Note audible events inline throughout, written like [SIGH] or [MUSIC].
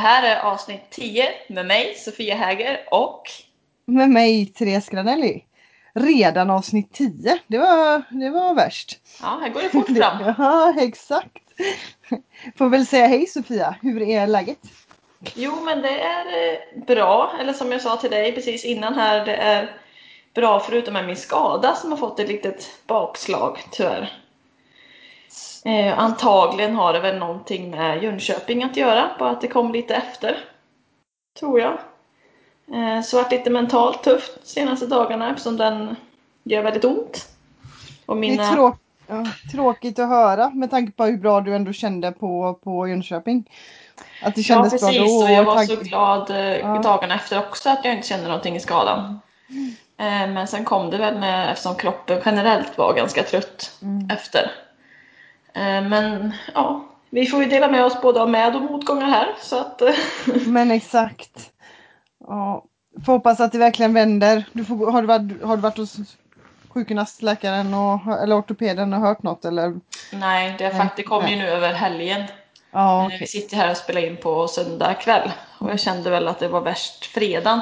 Här är avsnitt 10 med mig, Sofia Häger och Med mig, Therese Granelli. Redan avsnitt 10. Det var, det var värst. ja, här går det fort fram. [LAUGHS] Ja, exakt. Får väl säga hej Sofia. Hur är läget? Jo, men det är eh, bra. Eller som jag sa till dig precis innan här, det är bra förutom med min skada som har fått ett litet bakslag tyvärr. Eh, antagligen har det väl någonting med Jönköping att göra, bara att det kom lite efter. Tror jag. Eh, så varit lite mentalt tufft de senaste dagarna eftersom den gör väldigt ont. Och Det mina... är trå- ja, tråkigt att höra med tanke på hur bra du ändå kände på, på Jönköping. Att det Ja kändes precis, bra då. och jag var så glad eh, Ja. dagarna efter också att jag inte kände någonting i skadan. Eh, Men sen kom det väl med, eftersom kroppen generellt var ganska trött Mm. efter. Eh, Men ja, vi får ju dela med oss både av med och motgångar här. Så att, eh, [LAUGHS] Men exakt. Ja, får hoppas att det verkligen vänder. Du får, har, du varit, har du varit hos sjukgymnastläkaren och, eller ortopeden och hört något eller? nej, det, är Nej, det kom ju nu över helgen. Ja, Eh, okej. Vi sitter här och spelar in på söndag kväll och jag kände väl att det var värst fredagen.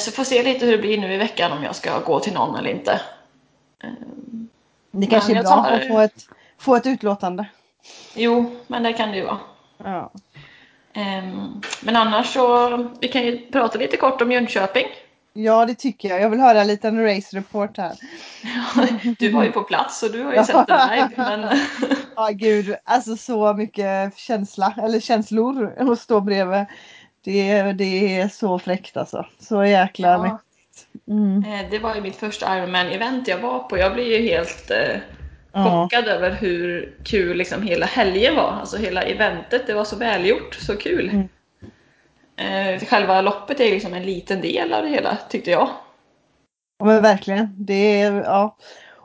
Så får se lite hur det blir nu i veckan om jag ska gå till någon eller inte. Det kanske är bra tar- att få ett, få ett utlåtande. Jo, men det kan det ju vara. Ja. Ehm, Men annars så, vi kan ju prata lite kort om Jönköping. ja, det tycker jag. Jag vill höra en liten race report här. [LAUGHS] Du var ju på plats så du har ju sett det live. Men [LAUGHS] Ja, gud, alltså så mycket känsla, eller känslor att stå bredvid. Det, det är så fräckt alltså. Så jäkla Ja. Mm. eh, det var ju mitt första Ironman-event jag var på. Jag blev ju helt eh, Ja. chockad över hur kul liksom hela helgen var. Alltså hela eventet, det var så välgjort, så kul. Mm. Eh, Själva loppet är liksom en liten del av det hela, tyckte jag. Ja, men verkligen. Det är, ja.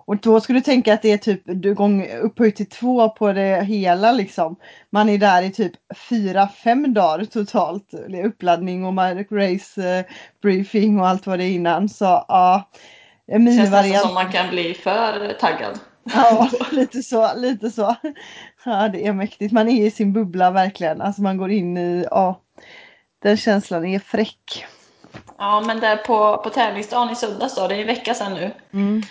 Och då skulle du tänka att det är typ du gång upphöjt till två på det hela liksom. Man är där i typ fyra, fem dagar totalt. Uppladdning och man- race eh, briefing och allt vad det är innan. Så ja, en Det känns nästan minivariant. som man kan bli för taggad. Ja, [LAUGHS] lite så, lite så. Ja, det är mäktigt. Man är i sin bubbla verkligen. Alltså man går in i, ja. Den känslan är fräck. Ja, men där på, på tävlingsdagen i söndags då, det är en vecka sedan nu. Mm.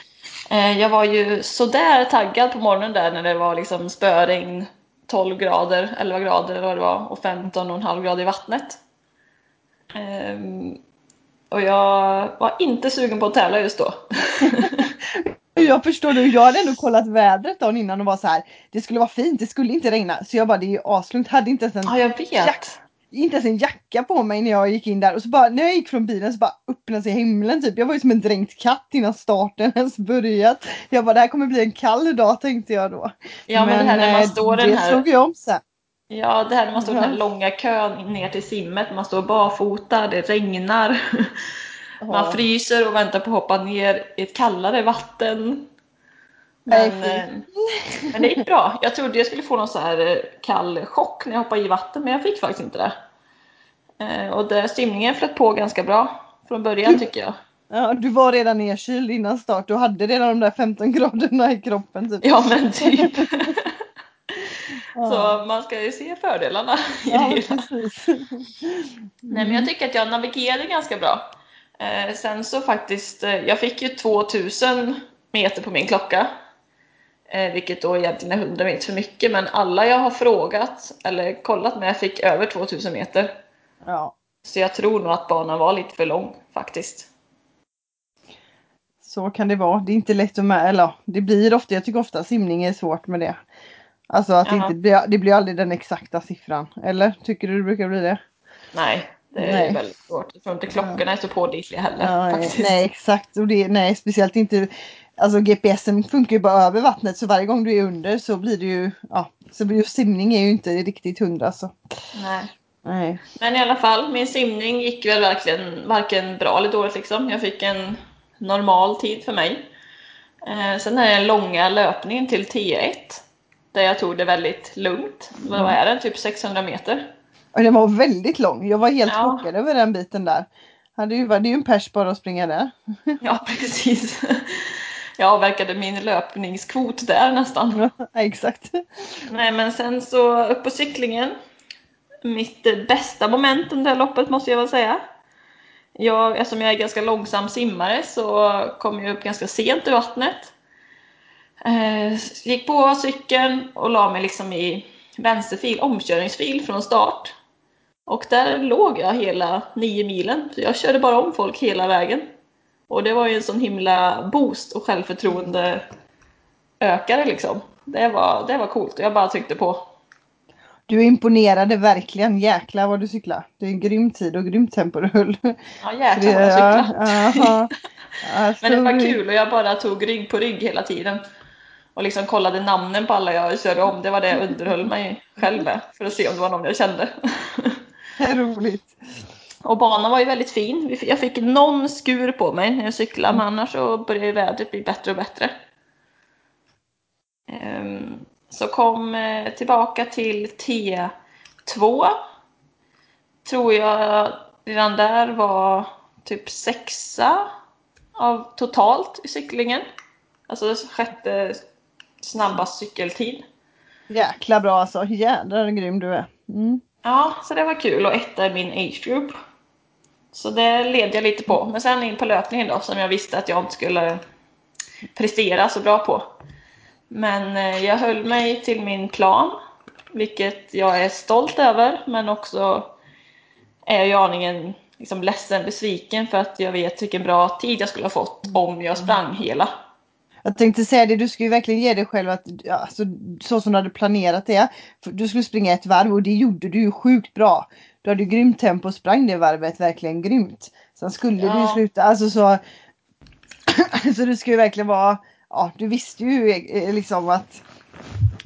Eh, Jag var ju sådär taggad på morgonen där när det var liksom spöregn, 12 grader, 11 grader eller vad det var och 15,5 grader i vattnet. Ehm, Och jag var inte sugen på att tävla just då. [LAUGHS] Jag förstår nu, jag hade ändå kollat vädret dagen innan och var så här. Det skulle vara fint, det skulle inte regna. Så jag bara, det är ju aslugnt. Hade inte ens, en, Ja, jag vet. Inte ens en jacka på mig när jag gick in där. Och så bara, när jag gick från bilen så bara öppnade sig himlen typ. Jag var ju som en dränkt katt innan starten [LAUGHS] ens börjat. Jag bara, det här kommer bli en kall dag tänkte jag då. Ja, men, det här när man eh, står det den här slog ju om sen. Ja, det här när man står den här långa kön ner till simmet, man står barfota, det regnar. [LAUGHS] Man fryser och väntar på att hoppa ner i ett kallare vatten. Men, eh, men det gick bra. Jag trodde jag skulle få någon så här eh, kall chock när jag hoppade i vatten, men jag fick faktiskt inte det. Eh, Och där simningen flöt på ganska bra från början tycker jag. Ja, du var redan nedkyld innan start. Du hade redan de där 15 graderna i kroppen. Typ. Ja, men typ. [LAUGHS] [LAUGHS] Så man ska ju se fördelarna i Ja, det hela. Nej, men jag tycker att jag navigerade ganska bra. Sen så faktiskt, jag fick ju 2000 meter på min klocka. Eh, vilket då egentligen är 100 meter för mycket, men alla jag har frågat eller kollat med fick över 2000 meter. Ja, Så jag tror nog att banan var lite för lång faktiskt. så kan det vara. Det är inte lätt att med, eller det blir ofta, jag tycker ofta simning är svårt med det. Alltså att det inte blir, det blir aldrig den exakta siffran. Eller? Tycker du det brukar bli det? Nej, det är Nej. väldigt svårt. Jag tror inte klockorna är så pålitliga heller nej, nej exakt. Och det, nej speciellt inte Alltså GPSen funkar ju bara över vattnet så varje gång du är under så blir det ju Ja så blir ju simning är ju inte riktigt hundra så. Nej. Nej. Men i alla fall, min simning gick väl verkligen varken bra eller dåligt liksom. Jag fick en normal tid för mig. Eh, sen är det den långa löpningen till T1 där jag tog det väldigt lugnt. Vad Mm. är det? Typ 600 meter? Och den var väldigt lång. Jag var helt Ja. chockad över den biten där. Det är ju en pers bara att springa där. Ja, precis. [LAUGHS] Jag avverkade min löpningskvot där nästan. Ja, exakt. Nej, men sen så upp på cyklingen. Mitt bästa moment under det loppet måste jag väl säga. Jag, eftersom jag är ganska långsam simmare så kom jag upp ganska sent i vattnet. Eh, gick på cykeln och la mig liksom i vänsterfil, omkörningsfil från start. Och där låg jag hela nio milen. Så jag körde bara om folk hela vägen. Och det var ju en sån himla boost och självförtroende ökare liksom. Det var, det var coolt och jag bara tryckte på. Du imponerade verkligen. Jäklar vad du cyklade. Det är en grym tid och grymt tempo du höll. Ja jäklar vad jag [LAUGHS] Ja, cyklade. [LAUGHS] Men det var stor- kul och jag bara tog rygg på rygg hela tiden. Och liksom kollade namnen på alla jag körde om. Det var det jag underhöll mig själv med. För att se om det var någon jag kände. [LAUGHS] Roligt. Och banan var ju väldigt fin. Jag fick någon skur på mig när jag cyklade men annars så började vädret bli bättre och bättre. Ehm, Så kom eh, tillbaka till T2. Tror jag redan där var typ sexa av totalt i cyklingen. Alltså sjätte snabbast cykeltid. Jäkla bra alltså. Jädrar grym du är. Mm. Ja, så det var kul och etta i min age group. Så det led jag lite på. Men sen in på löpningen då som jag visste att jag inte skulle prestera så bra på. Men eh, jag höll mig till min plan, vilket jag är stolt över men också är jag aningen liksom ledsen, besviken för att jag vet vilken bra tid jag skulle ha fått om jag sprang hela. Jag tänkte säga det, du ska ju verkligen ge dig själv att, alltså, så som du hade planerat det. Du skulle springa ett varv och det gjorde du ju sjukt bra. Du hade ju grymt tempo och sprang det varvet verkligen grymt. Sen skulle du ju Ja. sluta, alltså så. [CLEARS THROAT] så du ska ju verkligen vara, ja du visste ju eh, liksom att,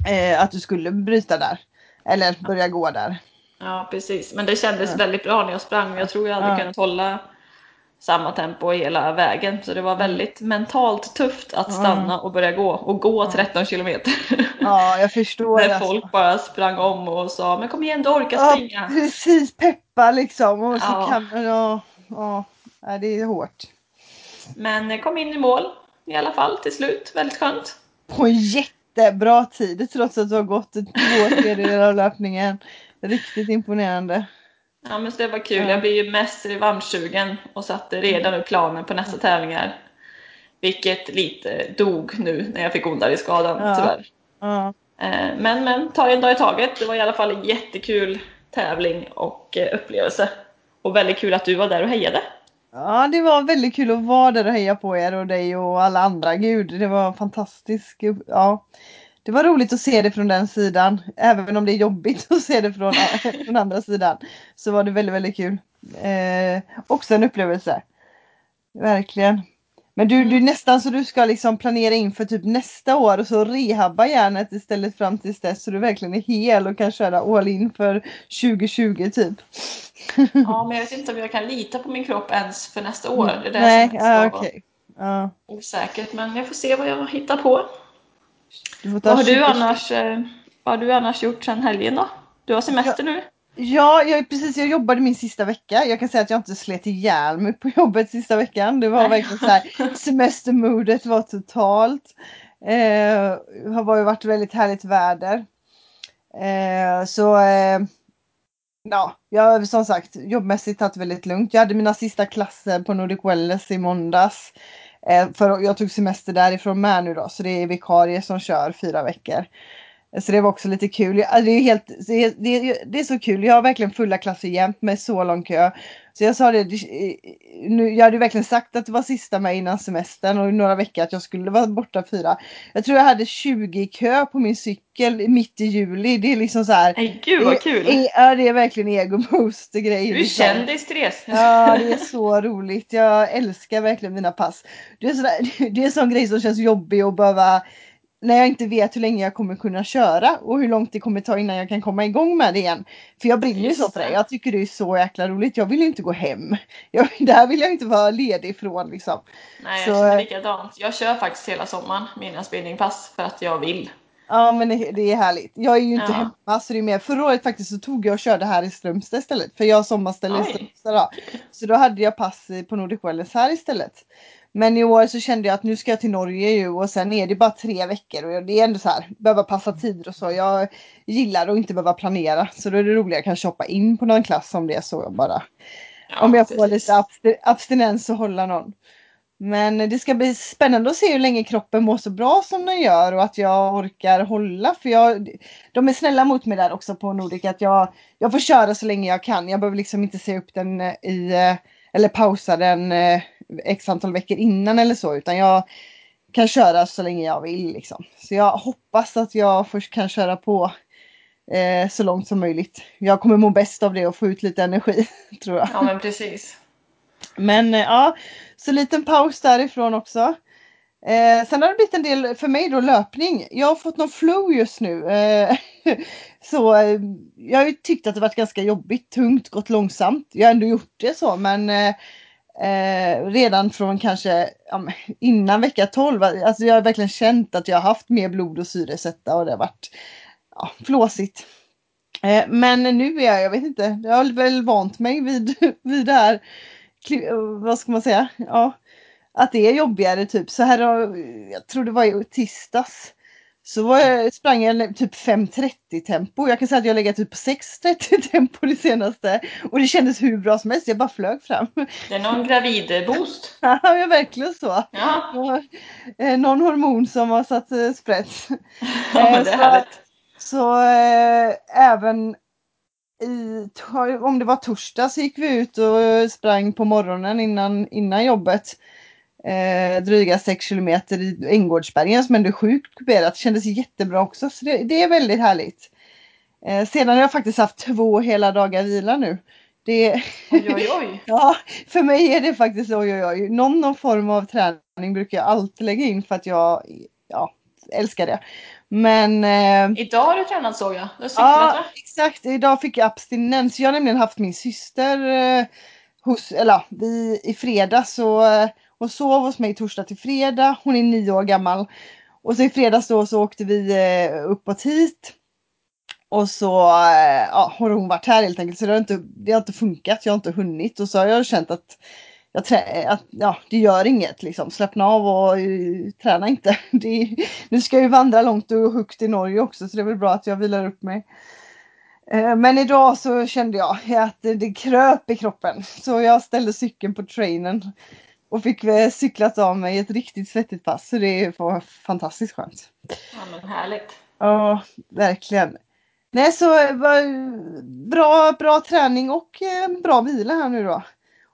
eh, att du skulle bryta där. Eller börja gå där. Ja, precis. Men det kändes Ja. väldigt bra när jag sprang. Jag tror jag hade Ja. kunnat hålla samma tempo hela vägen. Så det var väldigt mentalt tufft att stanna och börja gå. Och gå 13 kilometer. [LAUGHS] Ja jag förstår. När det, folk bara sprang om och sa men kom igen du orkar Ja, springa. precis, peppa liksom. Och så Ja. kan man, ja, ja, ja, det är hårt. Men jag kom in i mål i alla fall till slut. Väldigt skönt. På en jättebra tid trots att du har gått två tredjedelar av löpningen. Riktigt imponerande. Ja men det var kul. Ja. Jag blir ju mest revanschsugen och satte redan upp planen på nästa tävlingar. Vilket lite dog nu när jag fick ondare i skadan Ja. tyvärr. Ja. Eh, Men, men ta en dag i taget. Det var i alla fall en jättekul tävling och eh, upplevelse. Och väldigt kul att du var där och hejade. ja, det var väldigt kul att vara där och heja på er och dig och alla andra. Gud, det var fantastiskt. Ja. Det var roligt att se det från den sidan. Även om det är jobbigt [LAUGHS] att se det från, [LAUGHS] från andra sidan. Så var det väldigt, väldigt kul. Eh, också en upplevelse. Verkligen. Men du, du är nästan så du ska liksom planera in för typ nästa år och så rehabba hjärnet istället fram tills dess så du verkligen är hel och kan köra all in för 2020 typ. [LAUGHS] Ja, men jag vet inte om jag kan lita på min kropp ens för nästa år. Det är det Nej, som ja, så okej. Ja, osäkert. Men jag får se vad jag hittar på. Vad har, du 2020. annars, eh, vad har du annars gjort sedan helgen då? Du har semester nu? Ja, jag, precis. Jag jobbade min sista vecka. Jag kan säga att jag inte slet ihjäl mig på jobbet sista veckan. Det var Nej. verkligen så här. [LAUGHS] Semestermodet var totalt. Eh, har bara varit väldigt härligt väder. Eh, så eh, ja, jag har som sagt jobbmässigt tagit väldigt lugnt. Jag hade mina sista klasser på Nordic Wellness i måndags. Eh, för jag tog semester därifrån med nu då, så det är vikarie som kör fyra veckor. Så det var också lite kul. Jag- Det är, helt, det, är, det, är, så kul. Jag har verkligen fulla klasser jämt med så lång kö. Så jag sa det, nu, jag hade verkligen sagt att det var sista med innan semestern och några veckor att jag skulle vara borta fyra. Jag tror jag hade 20 i kö på min cykel mitt i juli. Det är liksom så här. Nej, gud vad kul! Det, är, det är verkligen ego booster grejer. Du är kändis Therese! Ja, det är så roligt. Jag älskar verkligen mina pass. Det är, sådär, [LAUGHS] det är en sån grej som känns jobbig att behöva när jag inte vet hur länge jag kommer kunna köra och hur långt det kommer ta innan jag kan komma igång med det igen. För jag brinner ju så för det. Jag tycker det är så jäkla roligt. Jag vill ju inte gå hem. Jag, [LAUGHS] det här vill jag inte vara ledig ifrån liksom. Nej, Så, jag känner eh, likadant. Jag kör faktiskt hela sommaren mina spinningpass för att jag vill. Ja men det, det är härligt. Jag är ju inte Ja. hemma så det är mer. Förra året faktiskt så tog jag och körde här i Strömstad istället. För jag har sommarställe i. Strömstad då. Så då hade jag pass på Nordic Wellness här istället. Men i år så kände jag att nu ska jag till Norge ju och sen är det bara tre veckor och det är ändå så här, behöva passa tider och så. Jag gillar att inte behöva planera så då är det roligare att kanske hoppa in på någon klass om det är så bara. Ja, om jag får precis. lite absti- abstinens och hålla någon. Men det ska bli spännande att se hur länge kroppen mår så bra som den gör och att jag orkar hålla. För jag, de är snälla mot mig där också på Nordic att jag, jag får köra så länge jag kan. Jag behöver liksom inte se upp den eh, i eh, eller pausa den eh, x antal veckor innan eller så utan jag kan köra så länge jag vill liksom. Så jag hoppas att jag först kan köra på eh, så långt som möjligt. Jag kommer må bäst av det och få ut lite energi [LAUGHS] tror jag. Ja, men precis. Men eh, ja, så liten paus därifrån också. Eh, sen har det blivit en del för mig då löpning. Jag har fått någon flow just nu. Eh, [LAUGHS] så eh, jag har ju tyckt att det varit ganska jobbigt, tungt, gått långsamt. Jag har ändå gjort det så men eh, redan från kanske ja, innan vecka 12. Alltså jag har verkligen känt att jag har haft mer blod och syresätta och det har varit ja, flåsigt. Eh, men nu är jag, jag vet inte, jag har väl vant mig vid, [LAUGHS] vid det här vad ska man säga? Ja, att det är jobbigare typ. Så här jag tror det var i tisdags. Så jag, sprang jag typ 5.30 tempo. Jag kan säga att jag legat typ på 6.30 tempo det senaste. Och det kändes hur bra som helst. Jag bara flög fram. Det är någon gravid-boost. [LAUGHS] Ja, ja, verkligen så. Ja, Och, eh, någon hormon som har satt eh, sprätt. [LAUGHS] ja men det är så- härligt. Så eh, även i, om det var torsdag så gick vi ut och sprang på morgonen innan, innan jobbet. Eh, dryga 6 kilometer i Änggårdsbergen som ändå är sjukt kuperat. Kändes jättebra också. Så det, det är väldigt härligt. Eh, sedan har jag faktiskt haft två hela dagar vila nu. Det, Oj, oj, oj. [LAUGHS] ja, för mig är det faktiskt oj oj oj. Någon, någon form av träning brukar jag alltid lägga in för att jag ja, älskar det. Men eh, Idag har du tränat såg jag. Du har cyklat Ja, va? exakt. Idag fick jag abstinens. Jag har nämligen haft min syster eh, hos, eller vi i fredags så och hon sov hos mig torsdag till fredag. Hon är nio år gammal. Och så i fredags då så åkte vi eh, uppåt hit. Och så eh, ja, har hon varit här helt enkelt så det har, inte, det har inte funkat. Jag har inte hunnit och så har jag känt att jag trä, att, ja, det gör inget liksom. Slappna av och uh, träna inte. [LAUGHS] Det, nu ska jag ju vandra långt och högt i Norge också så det är väl bra att jag vilar upp mig. Men idag så kände jag att det, det kröp i kroppen. Så jag ställde cykeln på trainen. Och fick eh, cyklat av mig ett riktigt svettigt pass. Så det var fantastiskt skönt. Ja, men härligt. Ja, verkligen. Nej, så eh, var bra, bra träning och eh, bra vila här nu då.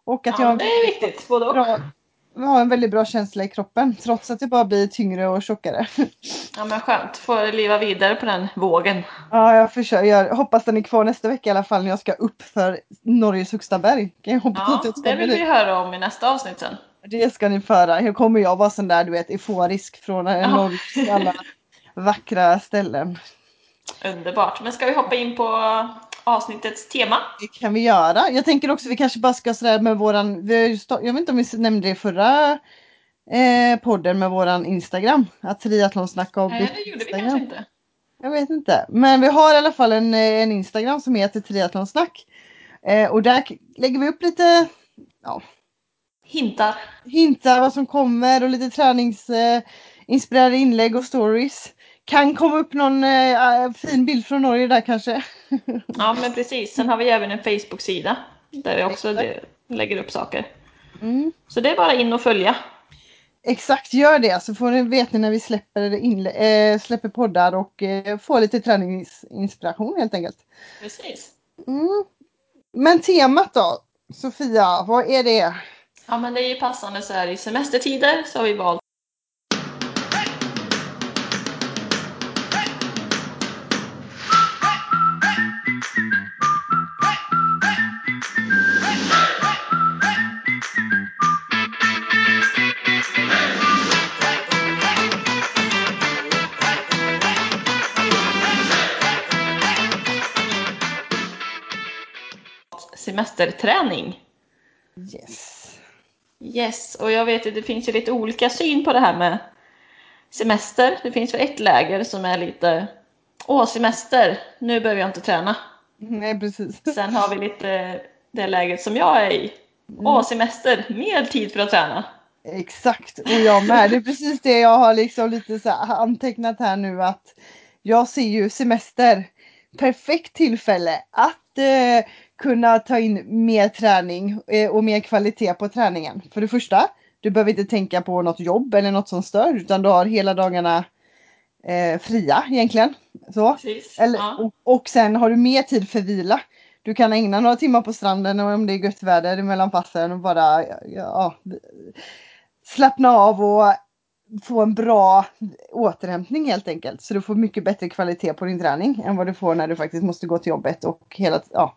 Och att Ja, jag det är viktigt. Både och. bra, har en väldigt bra känsla i kroppen. Trots att det bara blir tyngre och tjockare. Ja, men skönt. Får leva vidare på den vågen. Ja, jag försöker. Jag hoppas den är kvar nästa vecka i alla fall när jag ska upp för Norges högsta berg. Jag Ja, jag det vill vi höra om i nästa avsnitt sen. Det ska ni föra. Här kommer jag vara sån där du vet euforisk från Ja. Norges alla vackra ställen. Underbart. Men ska vi hoppa in på avsnittets tema? Det kan vi göra. Jag tänker också vi kanske bara ska sådär med våran, jag vet inte om vi nämnde det i förra eh, podden med våran Instagram. Att triathlonsnack har Nej, det gjorde vi kanske inte. Jag vet inte. Men vi har i alla fall en, eh, en Instagram som heter triathlonsnack. Eh, och där lägger vi upp lite Hintar. hintar vad som kommer och lite träningsinspirerade eh, inlägg och stories. Kan komma upp någon eh, fin bild från Norge där kanske. [LAUGHS] Ja, men precis. Sen har vi även en Facebook-sida där vi också Exakt. lägger upp saker. Mm. Så det är bara in och följa. Exakt, gör det så får ni veta när vi släpper, inlä- eh, släpper poddar och eh, får lite träningsinspiration helt enkelt. Precis. Mm. Men temat då? Sofia, vad är det? Ja, men det är ju passande så här i semestertider så har vi valt semesterträning. Yes. Yes, och jag vet att det finns ju lite olika syn på det här med semester. Det finns ju ett läger som är lite Åh, semester, nu behöver jag inte träna. [LAUGHS] Nej, precis. Sen har vi lite det läget som jag är i. Åh, semester, mer tid för att träna. Exakt, och jag med. Det är precis det jag har liksom lite så antecknat här nu att jag ser ju semester. Perfekt tillfälle att eh, kunna ta in mer träning eh, och mer kvalitet på träningen. För det första, du behöver inte tänka på något jobb eller något som stör utan du har hela dagarna eh, fria egentligen. Så. Precis, Eller, ja. och, och sen har du mer tid för vila. Du kan ägna några timmar på stranden om det är gött väder mellan passen och bara ja, slappna av och få en bra återhämtning helt enkelt. Så du får mycket bättre kvalitet på din träning än vad du får när du faktiskt måste gå till jobbet och hela, ja,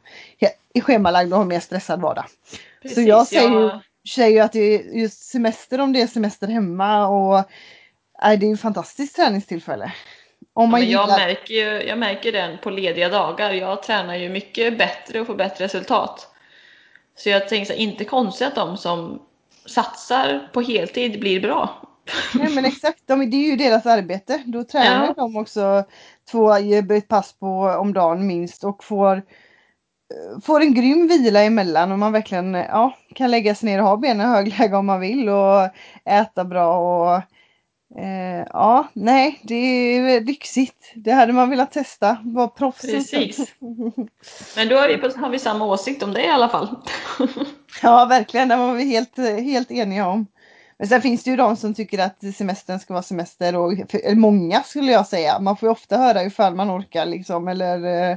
är schemalagd och har mer stressad vardag. Precis, så jag säger ju, jag- säger ju att det är just semester om det är semester hemma och är det är ju fantastiskt träningstillfälle. Om Ja, man men jag, gillar... märker ju, jag märker den på lediga dagar. Jag tränar ju mycket bättre och får bättre resultat. Så jag tänker så här, inte konstigt att de som satsar på heltid blir bra. Nej men exakt, de, det är ju deras arbete. Då tränar Ja. de också två ett pass på om dagen minst och får, eh, får en grym vila emellan och man verkligen ja, kan lägga sig ner och ha benen högläge om man vill och äta bra och eh, ja, nej det är lyxigt. Det hade man velat testa, vara proffs. Precis. [LAUGHS] Men då är vi har vi samma åsikt om det i alla fall. Ja, verkligen. Det var vi helt, helt eniga om. Men sen finns det ju de som tycker att semestern ska vara semester och för, många skulle jag säga. Man får ju ofta höra ifall man orkar liksom eller eh,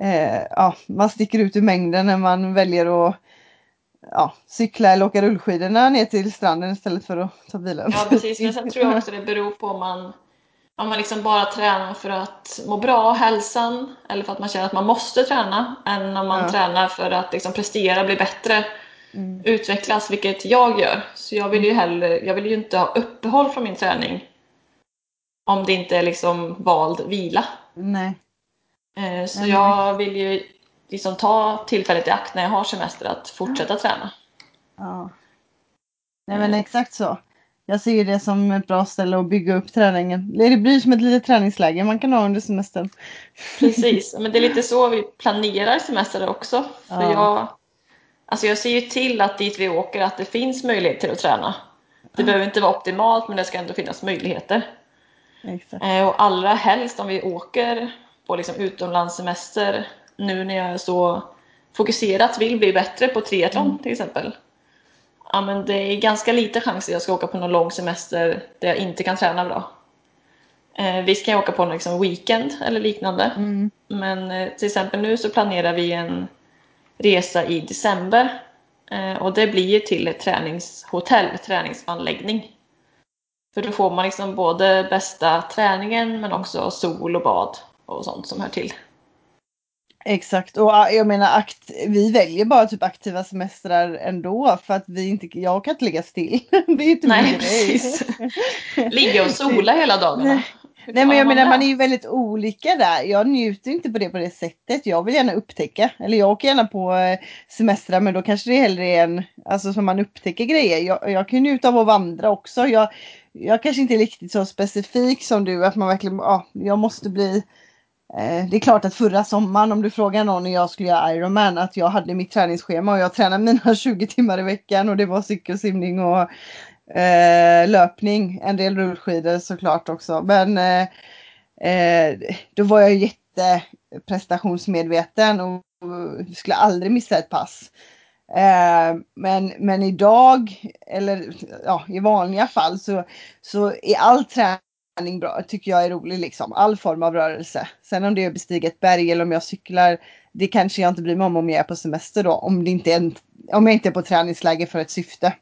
eh, ja, man sticker ut ur mängden när man väljer att ja, cykla eller åka rullskidorna ner till stranden istället för att ta bilen. Ja precis, men sen tror jag också det beror på om man, om man liksom bara tränar för att må bra, hälsan, eller för att man känner att man måste träna, än om man Ja. tränar för att liksom prestera, bli bättre, Mm. utvecklas, vilket jag gör. Så jag vill ju hellre, jag vill ju inte ha uppehåll från min träning om det inte är liksom vald vila. Nej. Eh, Så Mm. jag vill ju liksom ta tillfället i akt när jag har semester att fortsätta träna. Ja. Nej men exakt så. Jag ser det som ett bra ställe att bygga upp träningen. Det blir som ett litet träningsläger man kan ha under semestern. Precis, [LAUGHS] men det är lite så vi planerar semester också. För Ja. jag, alltså jag ser ju till att dit vi åker att det finns möjlighet till att träna. Det behöver inte vara optimalt men det ska ändå finnas möjligheter. Exakt. Eh, Och allra helst om vi åker på liksom utomlandssemester nu när jag är så fokuserat vill bli bättre på triathlon till exempel. Ja, men det är ganska lite chans att jag ska åka på någon lång semester där jag inte kan träna bra. Eh, visst kan jag åka på någon liksom weekend eller liknande. Mm. Men eh, till exempel nu så planerar vi en resa i december. Eh, och det blir ju till ett träningshotell, träningsanläggning. För då får man liksom både bästa träningen men också sol och bad och sånt som hör till. Exakt och ah, jag menar akt, vi väljer bara typ aktiva semestrar ändå för att vi inte, jag kan inte ligga still. [LAUGHS] det är inte Nej, precis. Ligga och sola hela dagarna. Nej men jag menar man är ju väldigt olika där. Jag njuter inte på det på det sättet. Jag vill gärna upptäcka. Eller jag åker gärna på eh, semestrar men då kanske det hellre är en, alltså som man upptäcker grejer. Jag, jag kan njuta av att vandra också. Jag, jag kanske inte är riktigt så specifik som du att man verkligen, ja, jag måste bli eh, det är klart att förra sommaren om du frågar någon när jag skulle göra Ironman att jag hade mitt träningsschema och jag tränade mina [LAUGHS] 20 timmar i veckan och det var cykelsimning och eh, löpning. En del rullskidor såklart också. Men eh, eh, då var jag jätteprestationsmedveten och skulle aldrig missa ett pass. Eh, men, men idag, eller ja, i vanliga fall så, så är all träning bra, tycker jag är rolig liksom. All form av rörelse. Sen om det är att bestiga ett berg eller om jag cyklar, det kanske jag inte bryr mig om om jag är på semester då. Om, det inte är en, om jag inte är på träningsläger för ett syfte.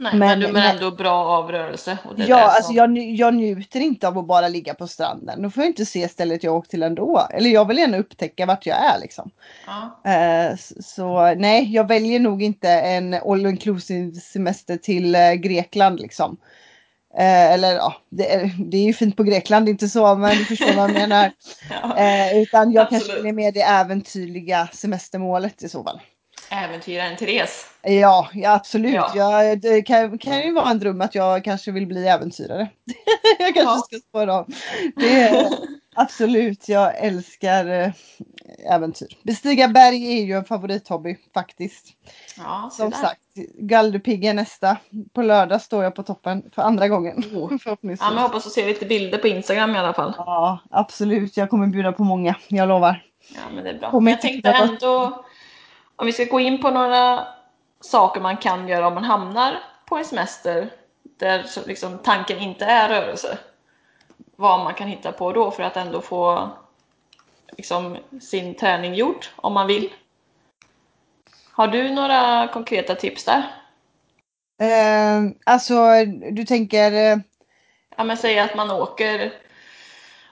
Nej, men, men- du mår ändå bra av rörelse. Och det är Ja, alltså som- jag, jag njuter inte av att bara ligga på stranden. Då får jag inte se stället jag åkt till ändå. Eller jag vill gärna upptäcka vart jag är liksom. ja. Eh, så nej, jag väljer nog inte en all inclusive semester till eh, Grekland liksom. Eh, eller ja, det är, det är ju fint på Grekland, är inte så, men du förstår vad jag menar. [LAUGHS] Ja. Eh, utan jag kanske Absolut. vill med det äventyrliga semestermålet i så fall. Äventyraren Therese. Ja, ja absolut. Ja. Ja. det kan, kan ju vara en dröm att jag kanske vill bli äventyrare. [LAUGHS] jag kanske Ja. ska spara av. Det [LAUGHS] absolut, jag älskar eh, äventyr. Bestiga berg är ju en favorithobby faktiskt. Ja, Som där. sagt, Galderpiggen nästa. På lördag står jag på toppen för andra gången. Oh. [LAUGHS] Förhoppningsvis. Ja, men jag hoppas att se lite bilder på Instagram i alla fall. Ja, absolut. Jag kommer bjuda på många, jag lovar. Ja, men det är bra. Kommer jag tänkte ändå, om vi ska gå in på några saker man kan göra om man hamnar på en semester där liksom tanken inte är rörelse. Vad man kan hitta på då för att ändå få liksom, sin träning gjord om man vill. Har du några konkreta tips där? Eh, alltså, du tänker... Eh, Ja, men säg att man åker,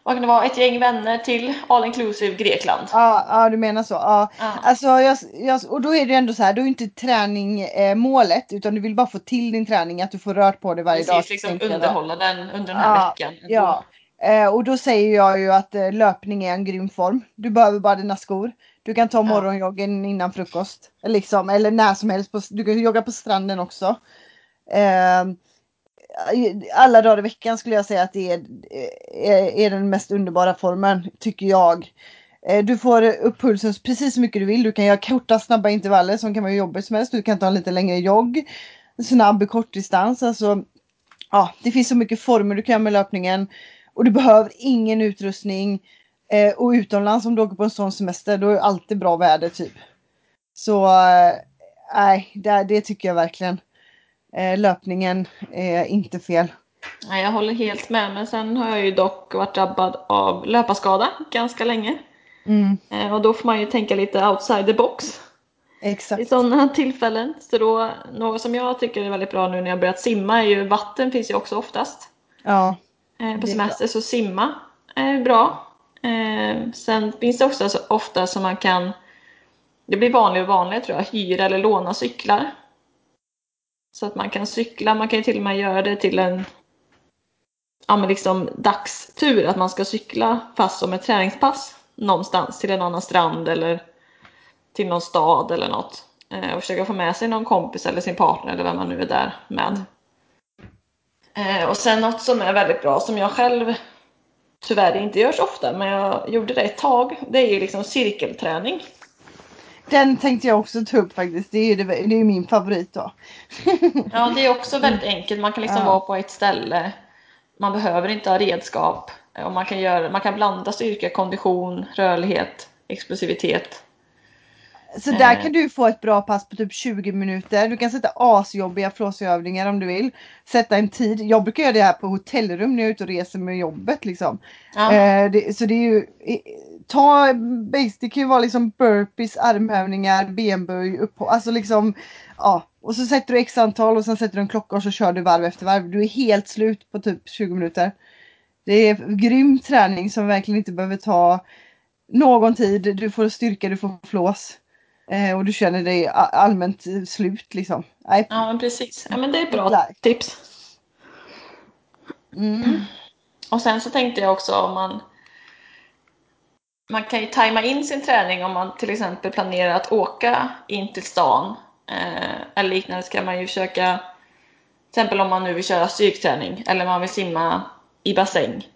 vad kan det vara, ett gäng vänner till all inclusive Grekland. Ja, ja, du menar så. Ja. Ja. Alltså, jag, jag, och då är det ändå så här, då är inte träning eh, målet utan du vill bara få till din träning, att du får rört på dig varje dag. Precis, liksom underhålla den under den här Ja, veckan. Ja, eh, och då säger jag ju att eh, löpning är en grym form. Du behöver bara dina skor. Du kan ta morgonjoggen innan frukost. Liksom, eller när som helst. På, du kan jogga på stranden också. Eh, alla dagar i veckan skulle jag säga att det är, är, är den mest underbara formen, tycker jag. Eh, du får upp pulsen precis så mycket du vill. Du kan göra korta snabba intervaller som kan vara hur jobbigt som helst. Du kan ta en lite längre jogg. Snabb kortdistans. Alltså, ja, det finns så mycket former du kan göra med löpningen. Och du behöver ingen utrustning. Eh, och utomlands om du åker på en sån semester då är det alltid bra väder typ. Så eh, nej, det, det tycker jag verkligen. Eh, löpningen är inte fel. Nej, jag håller helt med, men sen har jag ju dock varit drabbad av löparskada ganska länge. Mm, Eh, Och då får man ju tänka lite outside the box i exakt. sådana tillfällen. Så då, något som jag tycker är väldigt bra nu när jag börjat simma är ju vatten finns ju också oftast. Ja. Eh, På semester så simma är bra. Sen finns det också så ofta som man kan, det blir vanligare och vanligare tror jag, hyra eller låna cyklar. Så att man kan cykla, man kan ju till och med göra det till en ja, men liksom dagstur, att man ska cykla fast som ett träningspass någonstans till en annan strand eller till någon stad eller något. Eh, och försöka få med sig någon kompis eller sin partner eller vem man nu är där med. Eh, och sen något som är väldigt bra som jag själv tyvärr inte gör så ofta men jag gjorde det ett tag. Det är ju liksom cirkelträning. Den tänkte jag också ta upp faktiskt. Det är det, det är min favorit då. [LAUGHS] Ja, det är också väldigt enkelt. Man kan liksom Ja. vara på ett ställe. Man behöver inte ha redskap. Och man, kan göra, man kan blanda styrka, kondition, rörlighet, explosivitet. Så där Eh. kan du få ett bra pass på typ 20 minuter. Du kan sätta asjobbiga flåsövningar om du vill. Sätta en tid. Jag brukar göra det här på hotellrum när jag är ute och reser med jobbet liksom. Ja, Eh, det, så det är ju Ta det kan ju vara liksom burpees, armhävningar, benböj, upp Alltså liksom Ja och så sätter du x antal och sen sätter du en klocka och så kör du varv efter varv. Du är helt slut på typ 20 minuter. Det är grym träning som verkligen inte behöver ta någon tid. Du får styrka, du får flås. Eh, och du känner dig allmänt slut liksom. Nej, ja men precis. Ja, men det är bra Där. tips. mm. Och sen så tänkte jag också om man man kan ju tajma in sin träning om man till exempel planerar att åka in till stan eh, eller liknande kan man ju försöka till exempel om man nu vill köra styrketräning eller man vill simma i bassäng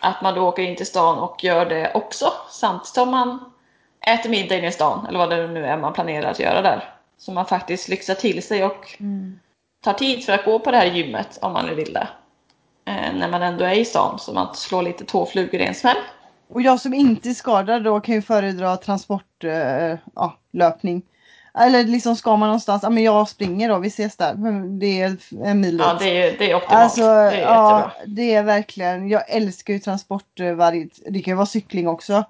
att man då åker in till stan och gör det också samtidigt som man äter middag inne i stan eller vad det nu är man planerar att göra där. Så man faktiskt lyxar till sig och Mm. tar tid för att gå på det här gymmet om man nu vill det. Eh, när man ändå är i stan så man slår lite två flugor i en smäll. Och jag som inte är skadad då kan ju föredra transportlöpning. Eh, ja. Eller liksom ska man någonstans, ja men jag springer då, vi ses där. Det är en mil Ja, det är, det är optimalt. Alltså, det är ja, jättebra. det är verkligen, jag älskar ju transport eh, varje, det kan ju vara cykling också.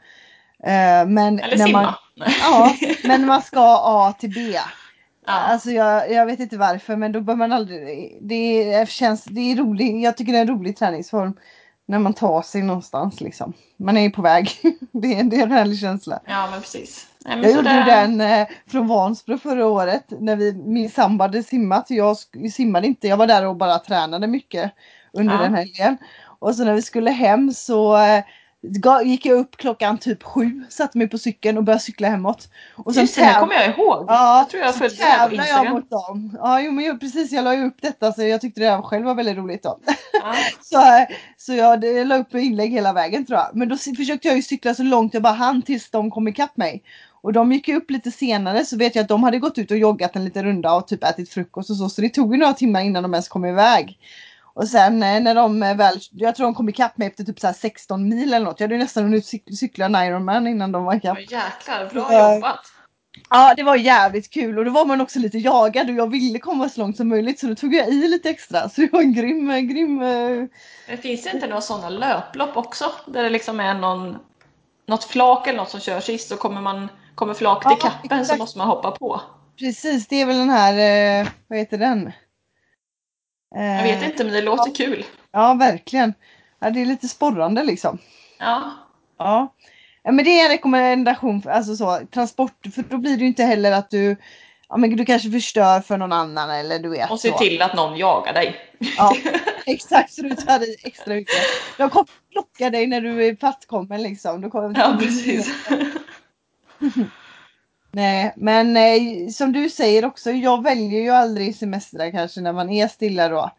Eh, men Eller när simma. man, ja, [LAUGHS] men man ska A till B. Ja. Alltså jag, jag vet inte varför men då bör man aldrig, det är, känns, det är roligt, jag tycker det är en rolig träningsform. När man tar sig någonstans liksom. Man är ju på väg. [LAUGHS] det, är, det är en härlig känsla. ja, men precis. Nej, men Jag gjorde ju den eh, från Vansbro förra året när vi, min sambo hade simmat. Jag simmade inte, jag var där och bara tränade mycket under Ja. den helgen. Och så när vi skulle hem så eh, gick jag upp klockan typ sju, satte mig på cykeln och började cykla hemåt. Och sen Just det, det kommer jag ihåg. Ja, jag tror jag följde det på tävlar jag Instagram. mot dem. Ja, jo, men jag, precis. Jag la ju upp detta så jag tyckte det här själv var väldigt roligt då. Ja. [LAUGHS] Så, eh, så jag det, la upp inlägg hela vägen tror jag. Men då försökte jag ju cykla så långt jag bara hann tills de kom ikapp mig. Och de gick ju upp lite senare så vet jag att de hade gått ut och joggat en liten runda och typ ätit frukost och så. Så det tog ju några timmar innan de ens kom iväg. Och sen eh, när de eh, väl, jag tror de kom ikapp mig efter typ så här 16 mil eller något. Jag hade ju nästan hunnit cyk- cykla en Ironman innan de var ikapp. Ja, jäklar, bra Ja. jobbat. Ja det var jävligt kul och då var man också lite jagad och jag ville komma så långt som möjligt så då tog jag i lite extra. Så det var en grym, eh, grym Men finns det inte några sådana löplopp också? Där det liksom är någon, något flak eller något som kör sist och kommer, man, kommer flaket Ja, i kappen så exakt. måste man hoppa på. Precis, det är väl den här, vad heter den? Jag Eh, vet inte men det låter kul. Ja, verkligen. Ja, det är lite sporrande liksom. Ja, Ja. ja men det är en rekommendation, för, alltså så, transport, för då blir det ju inte heller att du, ja men du kanske förstör för någon annan eller du vet. och se så. till att någon jagar dig. Ja, [LAUGHS] exakt, så du tar i extra mycket. De kommer plocka dig när du är fattkommen liksom. Du kommer, Ja, precis. [LAUGHS] Nej, men eh, som du säger också, jag väljer ju aldrig semestrar kanske när man är stilla då.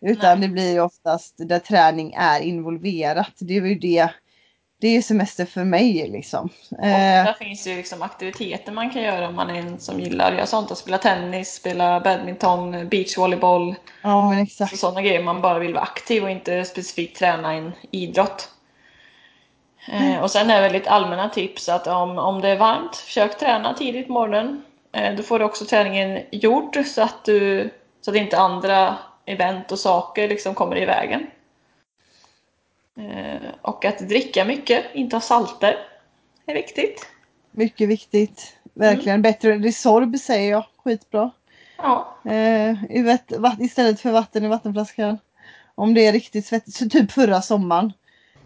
Utan Nej. det blir ju oftast där träning är involverat. Det är ju det. Det är semester för mig liksom. Och Eh, där finns ju liksom aktiviteter man kan göra om man är en som gillar att göra sånt. Att spela tennis, spela badminton, beachvolleyboll. ja men exakt. Så sådana grejer man bara vill vara aktiv och inte specifikt träna en idrott. Eh, och sen är det lite allmänna tips att om, om det är varmt, försök träna tidigt på morgonen. Eh, då får du också träningen gjord så att, du, så att inte andra event och saker liksom kommer i vägen. Eh, och att dricka mycket, inte ha salter, är viktigt. Mycket viktigt. Verkligen. Bättre. Resorb säger jag. Skitbra. Ja, Eh, istället för vatten i vattenflaskan. Om det är riktigt svettigt. Så typ förra sommaren.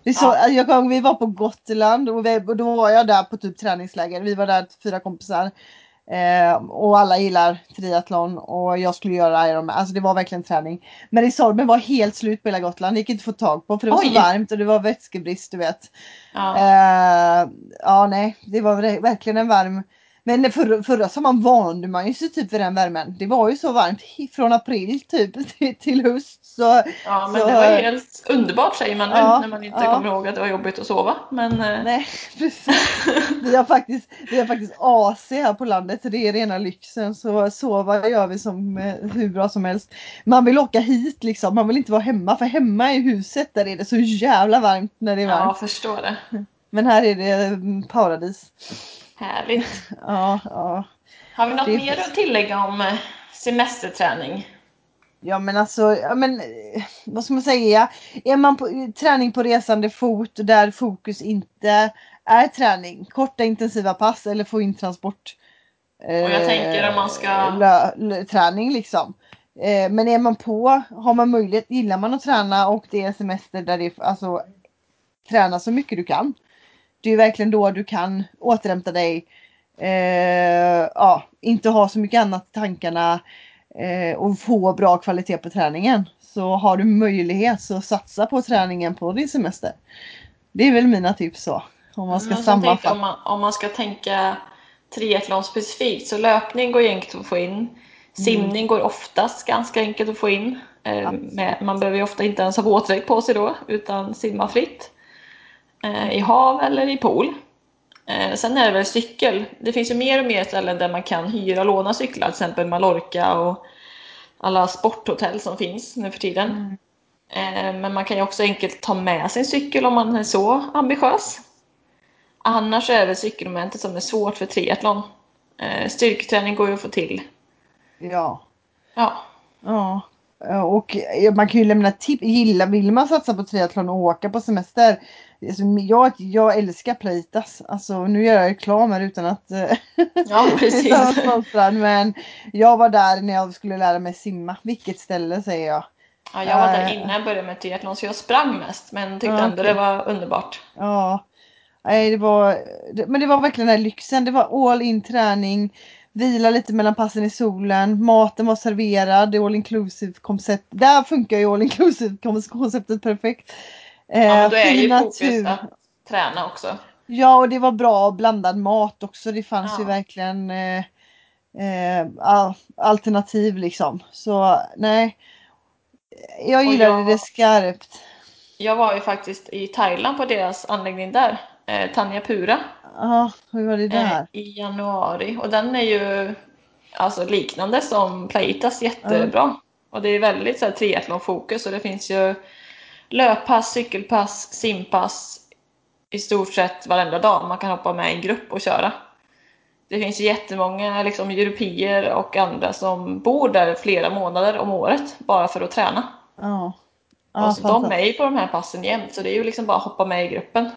Är så, Ja. jag kom, vi var på Gotland och, vi, och då var jag där på typ träningsläger. Vi var där fyra kompisar. Eh, och alla gillar triathlon och jag skulle göra Ironman. Alltså det var verkligen träning. Men Resorben var helt slut på hela Gotland. Det gick inte att få tag på för det var Oj. så varmt och det var vätskebrist du vet. ja. Eh, ja nej, det var ver- verkligen en varm. Men förra, förra sommaren vande man sig typ vid den värmen. Det var ju så varmt från april typ [LAUGHS] till, till höst. Så ja men så- det var helt underbart säger man nu Ja, när man inte ja. kommer ihåg att det var jobbigt att sova. Men eh, nej, [LAUGHS] precis. Vi har faktiskt, vi har faktiskt AC här på landet. Det är rena lyxen. Så sova gör vi som eh, hur bra som helst. Man vill åka hit liksom. Man vill inte vara hemma. För hemma i huset där är det så jävla varmt när det är ja, varmt. jag förstår det. Men här är det mm, paradis. Härligt. [LAUGHS] Ja, ja. Har vi något Det mer att tillägga om eh, semesterträning? Ja men alltså, ja, men, eh, vad ska man säga? Är man på träning på resande fot där fokus inte är träning, korta intensiva pass eller få in transport. Och jag tänker om man ska- lö- lö- träning liksom. Eh, men är man på, har man möjlighet, gillar man att träna och det är semester där det är, alltså träna så mycket du kan. Det är verkligen då du kan återhämta dig. Eh, ja, inte ha så mycket annat i tankarna eh, och få bra kvalitet på träningen. Så har du möjlighet så satsa på träningen på din semester. Det är väl mina tips så. Om man ska jag, sammanfatta. om, man, om man ska tänka triathlon specifikt så löpning går enkelt att få in. Simning går oftast ganska enkelt att få in. Eh, med, man behöver ju ofta inte ens ha våtdräkt på sig då utan simma fritt. Eh, I hav eller i pool. Eh, sen är det väl cykel. Det finns ju mer och mer ställen där man kan hyra och låna cyklar, till exempel Mallorca och alla sporthotell som finns nu för tiden. Eh, Men man kan ju också enkelt ta med sin cykel om man är så ambitiös. Annars är det cykelmomentet som är svårt för triathlon. Styrketräning går ju att få till. Ja. Ja, Ja. Och man kan ju lämna tips. Gilla, vill man satsa på triathlon och åka på semester. Alltså, jag, jag älskar Playtas. Alltså nu gör jag reklam här utan att eh, ja precis. utan [LAUGHS] att sponsra, Men jag var där när jag skulle lära mig simma. Vilket ställe säger jag. Ja, jag var där Eh. innan jag började med triathlon så jag sprang mest men tyckte Ja, ändå okej. det var underbart. Ja. Nej, det var, men det var verkligen den här lyxen. Det var all in träning. vila lite mellan passen i solen. Maten var serverad, det all inclusive koncept. Där funkar ju all inclusive konceptet perfekt. Eh, ja, men då är ju fokus att träna också. Ja, och det var bra blandad mat också. Det fanns ja. ju verkligen eh, eh, alternativ liksom. Så nej, jag gillade jag, det skarpt. Jag var ju faktiskt i Thailand på deras anläggning där, eh, Tanja Pura. Ja, hur var det där? Eh, I januari och den är ju alltså liknande som Plaitas jättebra. Mm. Och det är väldigt så här, triathlonfokus och det finns ju löppass, cykelpass, simpass i stort sett varenda dag. Man kan hoppa med i en grupp och köra. Det finns jättemånga liksom, europeer och andra som bor där flera månader om året bara för att träna. Ja. ja och så de är ju på de här passen jämt så det är ju liksom bara att hoppa med i gruppen.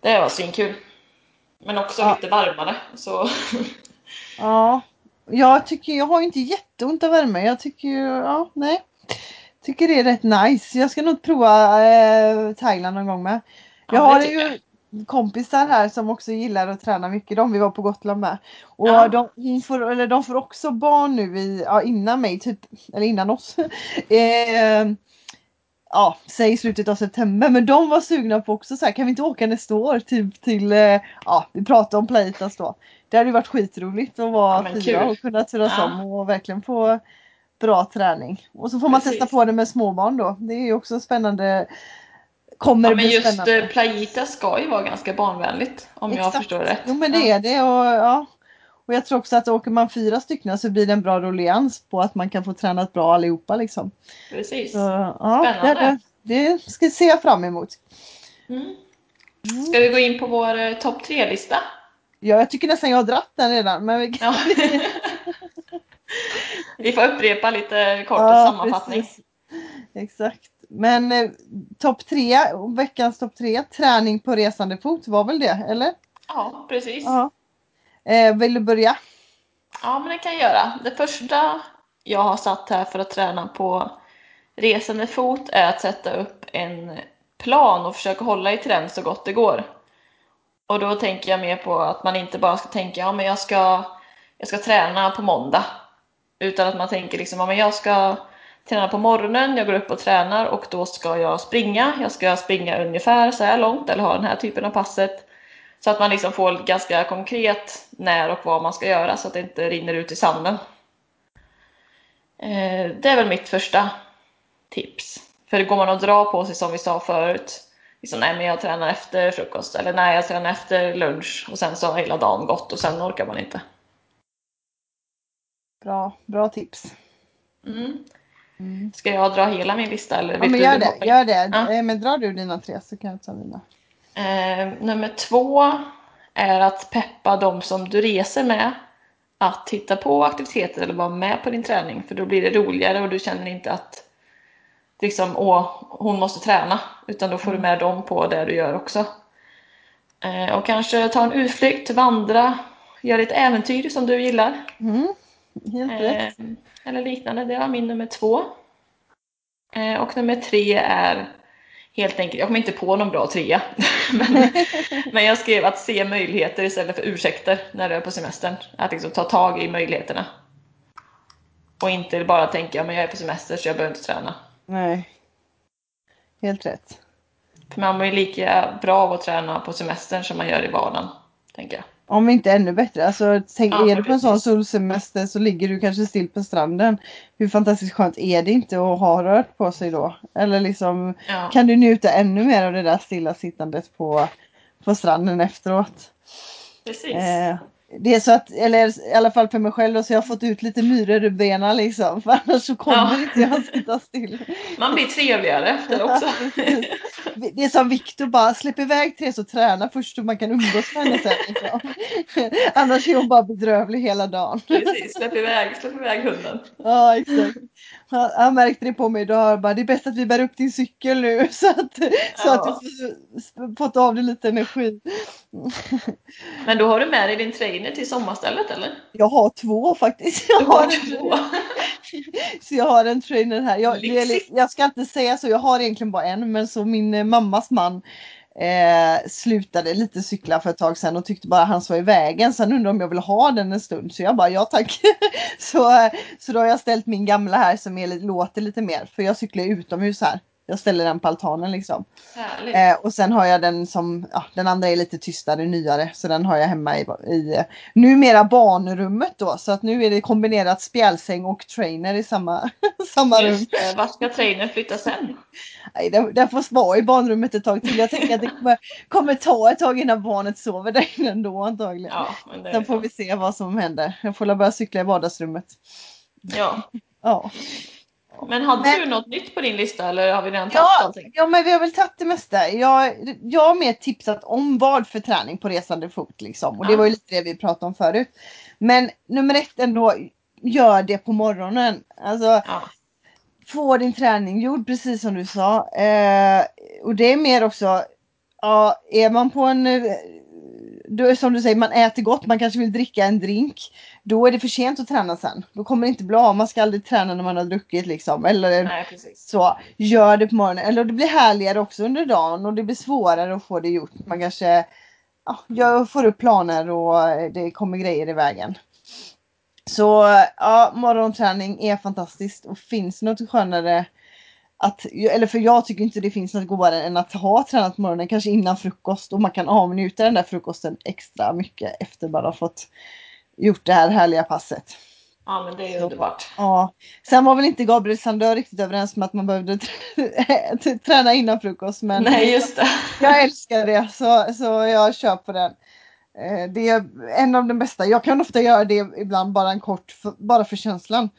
Det var svinkul. Men också ja. lite varmare så. ja. Jag tycker jag har inte jätteont av värme. Jag tycker ju, ja nej. Tycker det är rätt nice. Jag ska nog prova eh, Thailand någon gång med. Jag ja, har ju kompisar här som också gillar att träna mycket. De vi var på Gotland med. Och ja. de, får, eller de får också barn nu i, ja, innan mig, typ, eller innan oss. [LAUGHS] eh, ja, säg slutet av september. Men de var sugna på också så här, kan vi inte åka nästa år typ till, eh, ja vi pratade om Playtas då. Det hade varit skitroligt att vara ja, fyra och kunna turas ja. om och verkligen få bra träning. Och så får man Precis. testa på det med småbarn då. Det är ju också spännande kommer ja, men just spännande. Eh, Playita ska ju vara ganska barnvänligt om Exakt. jag förstår rätt. Jo men det är det och, ja. och jag tror också att åker man fyra stycken så blir det en bra rullians på att man kan få tränat bra allihopa liksom. Precis. Så, ja, Spännande. Det, det ska se jag fram emot. Mm. mm. Ska vi gå in på vår eh, topp tre-lista? Ja, jag tycker nästan jag har dratt den redan. Men vi, kan... ja. [LAUGHS] vi får upprepa lite kort ja, sammanfattning. Precis. Exakt. Men eh, topp tre, veckans topp tre, träning på resande fot var väl det, eller? Ja, precis. Ja. Eh, vill du börja? Ja, men det kan jag göra. Det första jag har satt här för att träna på resande fot är att sätta upp en plan och försöka hålla i den så gott det går. Och då tänker jag mer på att man inte bara ska tänka ja men jag ska, jag ska träna på måndag. Utan att man tänker liksom ja men jag ska tränar på morgonen, jag går upp och tränar och då ska jag springa. Jag ska springa ungefär så här långt eller ha den här typen av passet. Så att man liksom får ganska konkret när och vad man ska göra så att det inte rinner ut i sanden. Eh, det är väl mitt första tips. För går man och drar på sig som vi sa förut, liksom, nej men jag tränar efter frukost eller nej jag tränar efter lunch och sen så har hela dagen gått och sen orkar man inte. Bra, bra tips. Mm. Mm. Ska jag dra hela min lista? Eller ja, men gör det. Gör det. Ja. Eh, men drar du dina tre så kan jag ta mina. Eh, nummer två är att peppa de som du reser med att titta på aktiviteter eller vara med på din träning för då blir det roligare och du känner inte att liksom, åh, hon måste träna utan då får du mm. med dem på det du gör också. Eh, och kanske ta en utflykt, vandra, göra lite äventyr som du gillar. Mm. Helt rätt. Eh, eller liknande. Det var min nummer två. Eh, och nummer tre är helt enkelt, jag kom inte på någon bra trea, [LAUGHS] men, men jag skrev att se möjligheter istället för ursäkter när du är på semestern. Att liksom ta tag i möjligheterna. Och inte bara tänka, men jag är på semester så jag behöver inte träna. Nej. Helt rätt. För man mår ju lika bra av att träna på semestern som man gör i vardagen, tänker jag. Om inte ännu bättre. Alltså, tänk, ja, är du på en sån solsemester så ligger du kanske still på stranden. Hur fantastiskt skönt är det inte att ha rört på sig då? Eller liksom, ja. kan du njuta ännu mer av det där stillasittandet på, på stranden efteråt? Precis. Eh, det är så att, eller i alla fall för mig själv, så jag har fått ut lite myror ur benen liksom. För annars så kommer ja. inte jag sitta still. Man blir trevligare efter också. det är som Viktor bara, släpp iväg Therese och träna först så man kan umgås med henne sen. Liksom. [LAUGHS] Annars är hon bara bedrövlig hela dagen. Precis, släpp iväg, släpp iväg hunden. Ja, exakt. Han, han märkte det på mig idag, bara, det är bäst att vi bär upp din cykel nu [LAUGHS] så att, ja. så att du fått av dig lite energi. Men då har du med dig din trainer till sommarstället eller? Jag har två faktiskt. [LAUGHS] Jag har, två? [LAUGHS] så jag har en trainer här. Jag, jag, ska inte säga så, jag har egentligen bara en men så min eh, mammas man Eh, slutade lite cykla för ett tag sedan och tyckte bara han var i vägen. Sen undrade om jag vill ha den en stund. Så jag bara ja tack. [LAUGHS] så, så då har jag ställt min gamla här som är, låter lite mer. För jag cyklar utomhus här. Jag ställer den på altanen liksom. Eh, och sen har jag den som, ja, den andra är lite tystare, nyare. Så den har jag hemma i, i numera barnrummet då. Så att nu är det kombinerat spjälsäng och trainer i samma, [LAUGHS] samma rum. Det, vart ska trainern flytta sen? Nej, den, den får vara i barnrummet ett tag till. Jag tänker att det kommer, kommer ta ett tag innan barnet sover där inne ändå antagligen. Ja, Sen får vi se vad som händer. Jag får börja cykla i vardagsrummet. Ja. ja. Men hade men, du något nytt på din lista eller har vi redan tagit ja, allting? Ja men vi har väl tagit det mesta. Jag, jag har mer tipsat om vad för träning på resande fot liksom. Och ja. det var ju lite det vi pratade om förut. Men nummer ett ändå, gör det på morgonen. Alltså, ja. Få din träning gjord precis som du sa. Eh, och det är mer också, ja, är man på en då, som du säger, man äter gott, man kanske vill dricka en drink. Då är det för sent att träna sen. Då kommer det inte bli av. Man ska aldrig träna när man har druckit liksom. Eller Nej, så. Gör det på morgonen. Eller det blir härligare också under dagen och det blir svårare att få det gjort. Man kanske ja, jag får upp planer och det kommer grejer i vägen. Så ja, morgonträning är fantastiskt och finns något skönare att, eller för jag tycker inte det finns något godare än att ha tränat på morgonen, kanske innan frukost och man kan avnjuta den där frukosten extra mycket efter bara ha fått gjort det här härliga passet. Ja men det är underbart. Ja. Sen var väl inte Gabriel Sandör riktigt överens med att man behövde [LAUGHS] träna innan frukost. Men Nej just det. Jag älskar det så, så jag kör på den. Eh, det är en av de bästa. Jag kan ofta göra det ibland bara en kort, bara för känslan.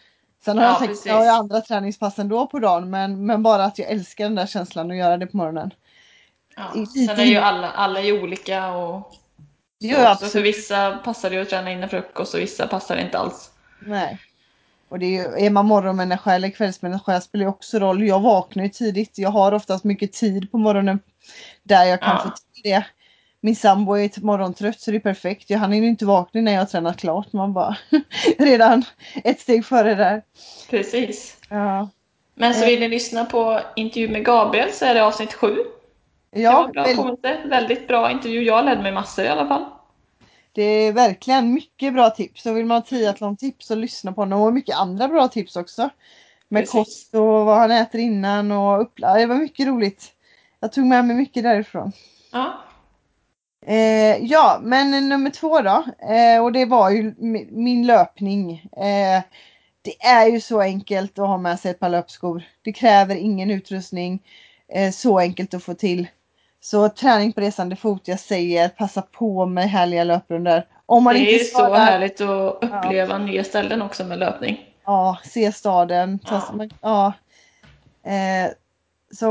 Sen har ja, jag tänkt, jag har andra träningspass ändå på dagen men, men bara att jag älskar den där känslan att göra det på morgonen. Ja, sen är ju alla, alla är olika och jo, absolut. för vissa passar det att träna innan frukost och vissa passar det inte alls. Nej. Och det är, ju, är man morgonmänniska eller kvällsmänniska spelar ju också roll. Jag vaknar ju tidigt. Jag har oftast mycket tid på morgonen där jag kan ja. få till det min sambo är morgontrött så det är perfekt. Han hinner inte vakna när jag har tränat klart. Man bara [LAUGHS] redan ett steg före där. Precis. Ja. Men så vill ni lyssna på intervju med Gabriel så är det avsnitt sju. Ja, det var bra väldigt, väldigt bra intervju. Jag lärde mig massor i alla fall. Det är verkligen mycket bra tips. Och vill man ha triathlon-tips så lyssna på honom. Och mycket andra bra tips också. Med Precis. kost och vad han äter innan och upplad. Det var mycket roligt. Jag tog med mig mycket därifrån. Ja, Eh, ja, men nummer två då. Eh, och det var ju min löpning. Eh, det är ju så enkelt att ha med sig ett par löpskor. Det kräver ingen utrustning. Eh, så enkelt att få till. Så träning på resande fot, jag säger passa på med härliga löprundor. Om man det är inte så härligt att uppleva ja. nya ställen också med löpning. Ja, se staden. Ta, ja. ja. Eh, så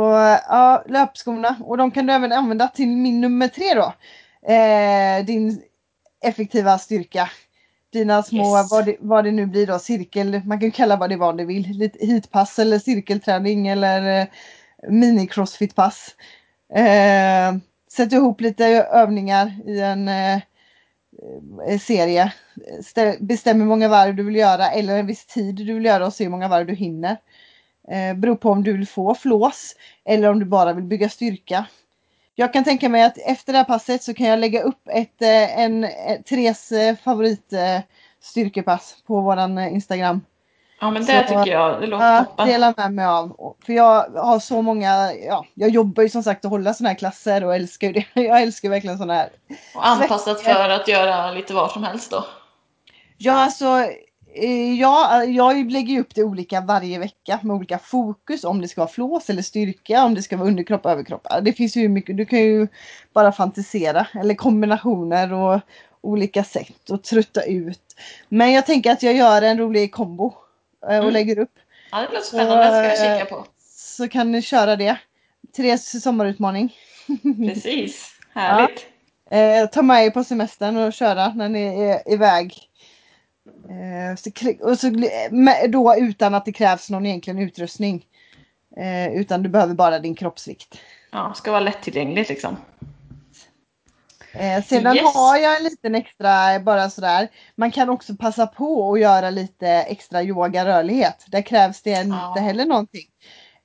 ja, löpskorna och de kan du även använda till min nummer tre då eh, din effektiva styrka. Dina små, yes. vad, det, vad det nu blir då, cirkel, man kan kalla vad det vad det vill. Lite hitpass eller cirkelträning eller eh, mini-crossfit-pass. Eh, sätt ihop lite övningar i en eh, eh serie. Bestäm hur många varv du vill göra eller en viss tid du vill göra och se hur många varv du hinner. Eh, beror på om du vill få flås eller om du bara vill bygga styrka. Jag kan tänka mig att efter det här passet så kan jag lägga upp ett, eh, en, eh, en Therese favorit eh, styrkepass på våran Instagram. Ja men det så, tycker jag, det låter ja, toppen. Dela med mig av. För jag har så många, ja, jag jobbar ju som sagt att hålla sådana här klasser och älskar ju det. [LAUGHS] Jag älskar verkligen sådana här. Och anpassat för att göra lite vad som helst då? Ja alltså Eh, ja, jag lägger upp det olika varje vecka med olika fokus. Om det ska vara flås eller styrka, om det ska vara underkropp och överkropp. Det finns ju mycket, du kan ju bara fantisera. Eller kombinationer och olika sätt att trötta ut. Men jag tänker att jag gör en rolig kombo eh, och mm. lägger upp. Ja, det låter spännande. Det ska jag kika på. Så kan ni köra det. Therese sommarutmaning. [LAUGHS] Precis, härligt. Ja. Eh, ta med er på semestern och köra när ni är iväg Eh, så, och så, då utan att det krävs någon egentligen utrustning. Eh, utan du behöver bara din kroppsvikt. Ja, ska vara lättillgängligt liksom. Eh, sedan yes. har jag en liten extra bara sådär. Man kan också passa på att göra lite extra yoga rörlighet. Där krävs det ja. inte heller någonting.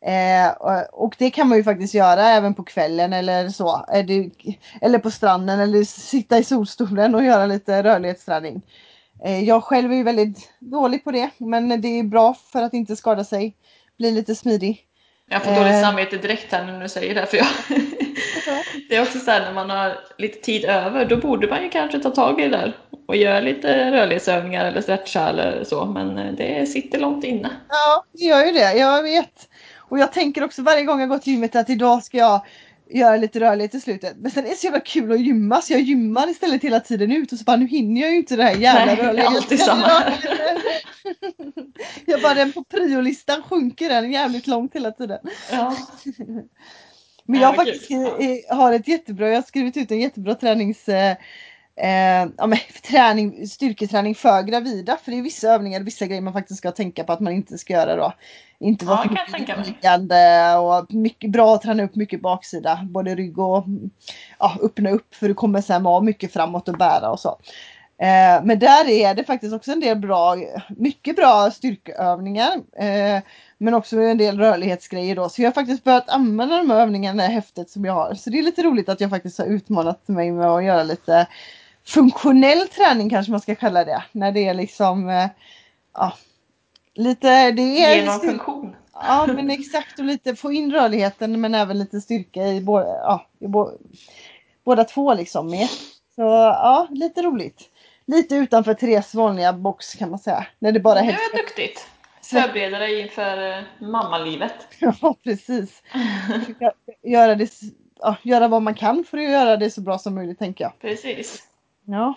Eh, och, och det kan man ju faktiskt göra även på kvällen eller så. Är det, eller på stranden eller sitta i solstolen och göra lite rörlighetsträning. Eh, jag själv är ju väldigt dålig på det men det är bra för att inte skada sig. Bli lite smidig. Jag får dåligt samvete direkt här när du säger det. För jag... [LAUGHS] det är också så här när man har lite tid över, då borde man ju kanske ta tag i det där och göra lite rörlighetsövningar eller stretcha eller så. Men eh, det sitter långt inne. Ja, det gör ju det. Jag vet. Och jag tänker också varje gång jag går till gymmet att idag ska jag göra lite rörlighet i slutet. Men sen är det så jävla kul att gymma så jag gymmar istället hela tiden ut och så bara nu hinner jag ju inte det här jävla Nej, alltid samma. [LAUGHS] jag bara den på priolistan sjunker den jävligt långt hela tiden. Ja. [LAUGHS] Men jag faktiskt eh, har ett jättebra, jag har skrivit ut en jättebra tränings eh, eh, ja, men, [LAUGHS] träning, styrketräning för gravida. För det är vissa övningar och vissa grejer man faktiskt ska tänka på att man inte ska göra då. Inte vara Ja, för liggande och mycket bra att träna upp mycket baksida. Både rygg och ja, öppna upp för du kommer sen vara mycket framåt och bära och så. Eh, men där är det faktiskt också en del bra, mycket bra styrkeövningar. Eh, men också en del rörlighetsgrejer då. Så jag har faktiskt börjat använda de här övningarna i häftet som jag har. Så det är lite roligt att jag faktiskt har utmanat mig med att göra lite funktionell träning kanske man ska kalla det. När det är liksom eh, ja, lite det är Genom funktion. Ja men exakt och lite få in rörligheten men även lite styrka i, båda, ja, i bo, båda två liksom med. Så ja, lite roligt. Lite utanför Therese vanliga box kan man säga. När det bara Det duktigt. Förbereda dig inför eh, mammalivet. [LAUGHS] Ja precis. Göra, det, ja, göra vad man kan för att göra det så bra som möjligt tänker jag. Precis. Ja.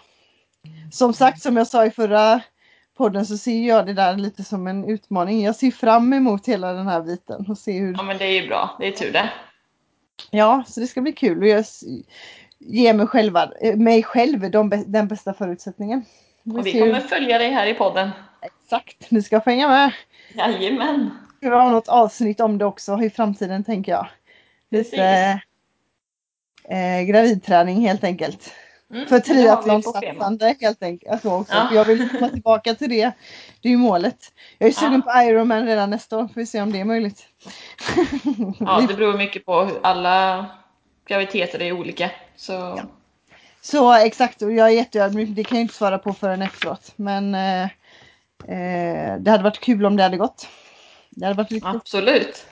Som sagt, som jag sa i förra podden så ser jag det där lite som en utmaning. Jag ser fram emot hela den här biten och se hur... Ja men det är ju bra. Det är tur det. Ja, så det ska bli kul och jag ger mig, själva, eh, mig själv de, den bästa förutsättningen. Och vi kommer följa dig här i podden. Exakt, ni ska få hänga med. Jajamän. Vi har något avsnitt om det också i framtiden tänker jag. Lite eh, gravidträning helt enkelt. Mm, För det triathlonsatsande helt enkelt. Alltså också. Ja. Jag vill komma tillbaka till det. Det är ju målet. Jag är sugen på Ironman redan nästa år. Får vi se om det är möjligt. Ja, [LAUGHS] det beror mycket på hur alla graviditeter är olika. Så Så exakt och jag är jätteödmjuk. Det kan jag inte svara på förrän efteråt. Men eh, eh, det hade varit kul om det hade gått. Det hade varit riktigt. absolut.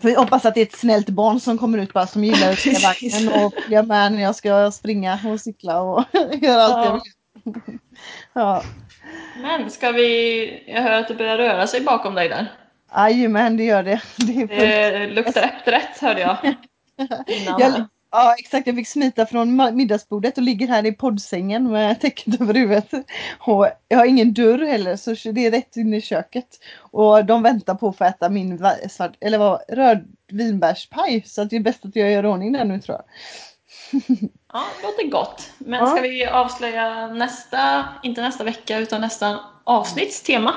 För jag hoppas att det är ett snällt barn som kommer ut bara som gillar att åka [LAUGHS] vagnen och följa med när jag ska springa och cykla och [LAUGHS] göra allt jag vill. Ja. Men ska vi... Jag hör att det börjar röra sig bakom dig där. Jajamän, det gör det. det. Det luktar äppelrätt hörde jag. [LAUGHS] Innan Jag. Ja exakt, jag fick smita från middagsbordet och ligger här i poddsängen med [LAUGHS] täcket över huvudet. Och jag har ingen dörr heller så det är rätt in i köket. Och de väntar på att få äta min va- svart, eller vad, röd vinbärspaj. Så det är bäst att jag gör ordning den nu tror jag. [LAUGHS] Ja, det låter gott. Men Ja. ska vi avslöja nästa, inte nästa vecka, utan nästa avsnitts tema?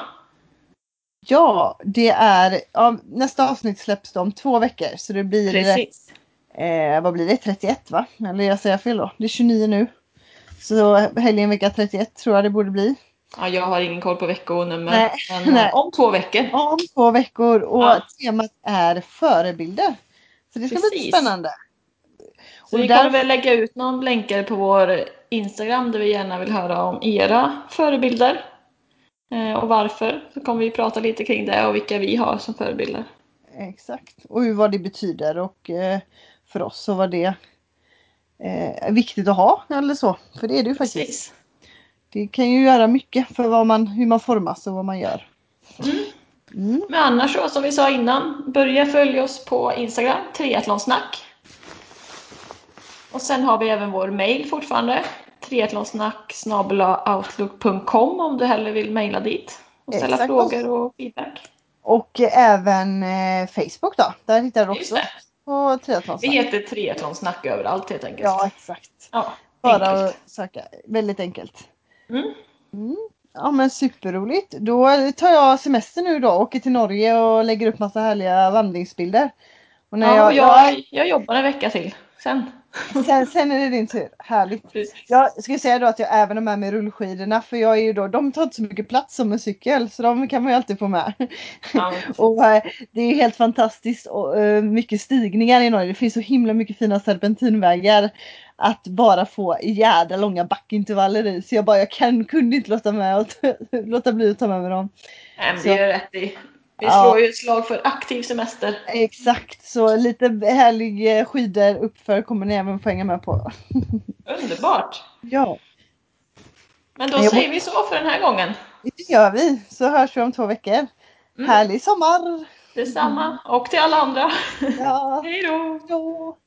Ja, det är, ja, nästa avsnitt släpps om två veckor. Så det blir, Precis. Eh, vad blir det, 31 va? Eller jag säger fel då, det är 29 nu. Så helgen vecka 31 tror jag det borde bli. Ja, jag har ingen koll på veckonummer. Nej, men [LAUGHS] eh, nej. om två veckor. Om två veckor och Ja. temat är förebilder. Så det ska bli Precis. spännande. Så Och vi där- kommer väl lägga ut någon länkar på vår Instagram där vi gärna vill höra om era förebilder. Eh, och varför. Så kommer vi prata lite kring det och vilka vi har som förebilder. Exakt. Och vad det betyder och eh, för oss så var det eh, viktigt att ha eller så. För det är det ju faktiskt. Precis. Det kan ju göra mycket för vad man, hur man formas och vad man gör. Mm. Mm. Men annars så, som vi sa innan, börja följa oss på Instagram, triathlonsnack. Och sen har vi även vår mail fortfarande, triathlonsnack outlook.com om du hellre vill mejla dit och ställa Exakt. frågor och feedback. Och eh, även eh, Facebook då. Där hittar du också på Vi triathlonsnack. heter triathlonsnack överallt helt enkelt. Ja exakt. Ja, Bara enkelt. att söka. Väldigt enkelt. Mm. Mm. Ja men superroligt. Då tar jag semester nu då. Åker till Norge och lägger upp massa härliga vandringsbilder. Och när Ja, jag, jag, jag jobbar en vecka till sen. [LAUGHS] Sen, sen är det din tur. Härligt. Precis. Jag ska säga då att jag även har med mig rullskidorna för jag är ju då, de tar inte så mycket plats som en cykel så de kan man ju alltid få med. Ja. [LAUGHS] Och eh, det är helt fantastiskt och eh, mycket stigningar i Norge. Det finns så himla mycket fina serpentinvägar att bara få jädra långa backintervaller i. Så jag bara, jag kan, kunde inte låta, med att, [LAUGHS] låta bli att ta med mig dem. Nej, men Så- det är rätt i. Vi slår ju ett slag för aktiv semester. Exakt, så lite härlig eh, skidor uppför kommer ni även få hänga med på. [LAUGHS] Underbart! Ja, Men då jag säger vi så för den här gången. det gör vi. Så hörs vi om två veckor. Mm. Härlig sommar! Detsamma. Och till alla andra. Ja, [LAUGHS] Hej då.